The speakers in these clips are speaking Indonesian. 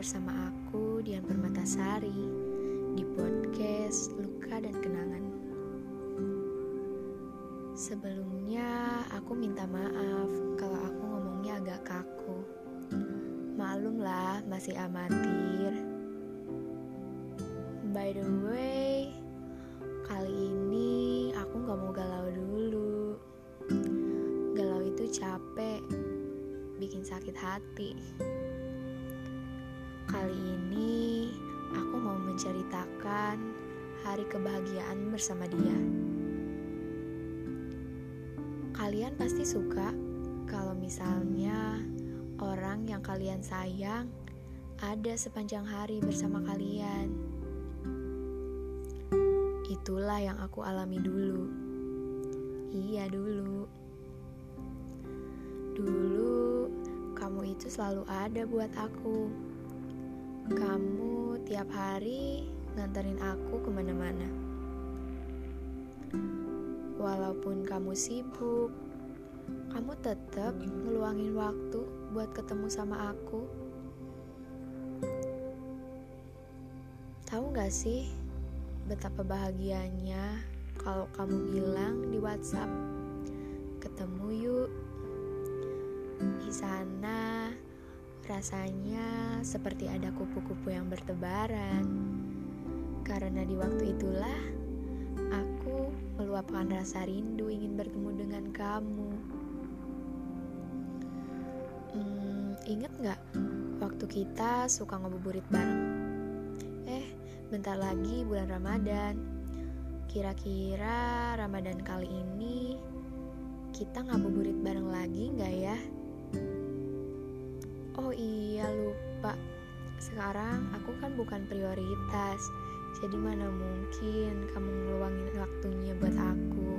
bersama aku Dian Permatasari di podcast Luka dan Kenangan. Sebelumnya aku minta maaf kalau aku ngomongnya agak kaku. Maklum lah masih amatir. By the way, kali ini aku gak mau galau dulu. Galau itu capek, bikin sakit hati. Kali ini aku mau menceritakan hari kebahagiaan bersama dia. Kalian pasti suka kalau misalnya orang yang kalian sayang ada sepanjang hari bersama kalian. Itulah yang aku alami dulu. Iya, dulu. Dulu kamu itu selalu ada buat aku kamu tiap hari nganterin aku ke mana-mana. Walaupun kamu sibuk, kamu tetap ngeluangin waktu buat ketemu sama aku. Tahu gak sih betapa bahagianya kalau kamu bilang di WhatsApp, ketemu yuk. Di sana Rasanya seperti ada kupu-kupu yang bertebaran. Karena di waktu itulah aku meluapkan rasa rindu ingin bertemu dengan kamu. Hmm, ingat nggak waktu kita suka ngabuburit bareng? Eh, bentar lagi bulan Ramadan. Kira-kira Ramadan kali ini kita ngabuburit bareng lagi nggak ya? Oh iya lupa. Sekarang aku kan bukan prioritas. Jadi mana mungkin kamu ngeluangin waktunya buat aku?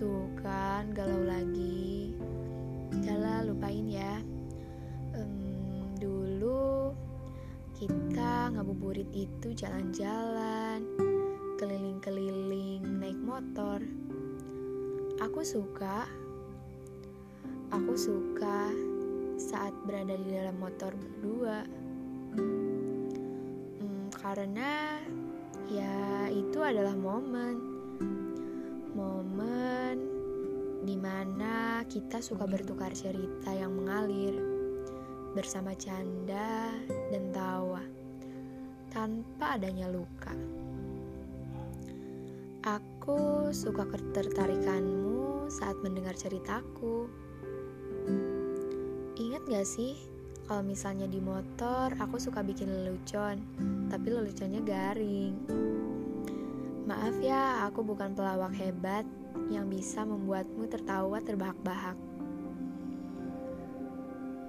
Tuh kan galau lagi. Jala lupain ya. Um, Dulu kita ngabuburit itu jalan-jalan Keliling-keliling naik motor. Aku suka. Aku suka saat berada di dalam motor berdua. Hmm, karena ya itu adalah momen, momen di mana kita suka bertukar cerita yang mengalir bersama canda dan tawa tanpa adanya luka. Aku suka ketertarikanmu saat mendengar ceritaku. Ingat gak sih, kalau misalnya di motor aku suka bikin lelucon, tapi leluconnya garing. Maaf ya, aku bukan pelawak hebat yang bisa membuatmu tertawa terbahak-bahak.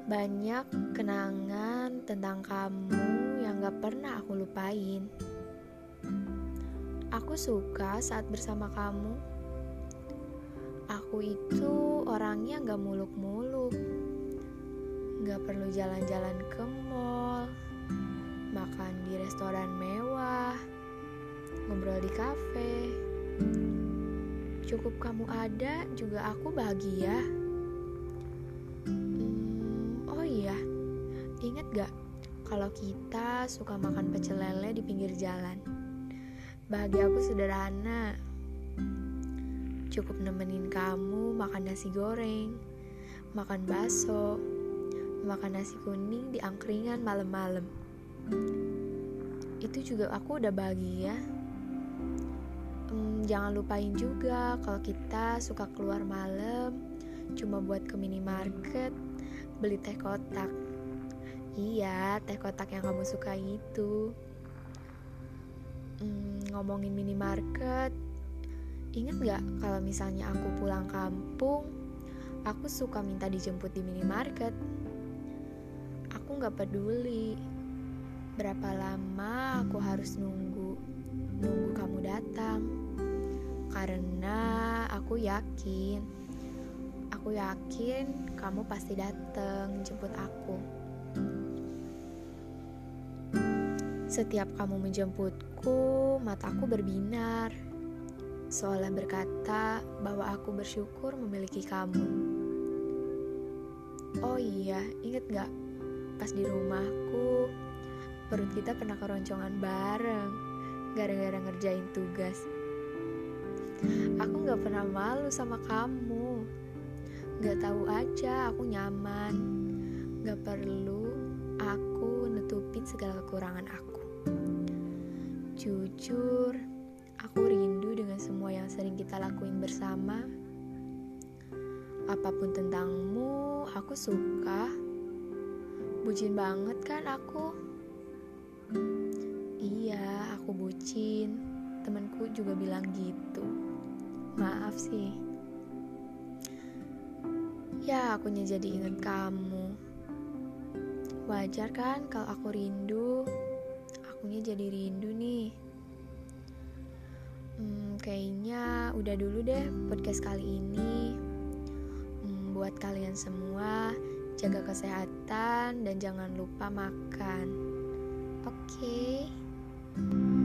Banyak kenangan tentang kamu yang gak pernah aku lupain. Aku suka saat bersama kamu. Aku itu orangnya gak muluk-muluk Gak perlu jalan-jalan ke mall, makan di restoran mewah, ngobrol di kafe. Cukup kamu ada, juga aku bahagia. Hmm, oh iya, inget gak kalau kita suka makan pecel lele di pinggir jalan? Bahagia aku sederhana. Cukup nemenin kamu makan nasi goreng, makan bakso, makan nasi kuning di angkringan malam-malam. Itu juga aku udah bahagia. Hmm, jangan lupain juga kalau kita suka keluar malam cuma buat ke minimarket beli teh kotak. Iya, teh kotak yang kamu suka itu. Hmm, ngomongin minimarket, inget gak kalau misalnya aku pulang kampung, aku suka minta dijemput di minimarket gak peduli. Berapa lama aku harus nunggu nunggu kamu datang? Karena aku yakin aku yakin kamu pasti datang jemput aku. Setiap kamu menjemputku mataku berbinar. Seolah berkata bahwa aku bersyukur memiliki kamu. Oh iya inget gak pas di rumahku perut kita pernah keroncongan bareng gara-gara ngerjain tugas. Aku gak pernah malu sama kamu. Gak tahu aja aku nyaman. Gak perlu aku nutupin segala kekurangan aku. Jujur, aku rindu dengan semua yang sering kita lakuin bersama. Apa pun tentangmu, aku suka. Bucin banget kan aku? Iya, aku bucin. Temanku juga bilang gitu. Maaf sih. Ya, akunya jadi inget kamu. Wajar kan kalau aku rindu? Akunya jadi rindu nih. Hmm, kayaknya udah dulu deh podcast kali ini. Hmm, buat kalian semua, jaga kesehatan dan jangan lupa makan. Oke. Okay.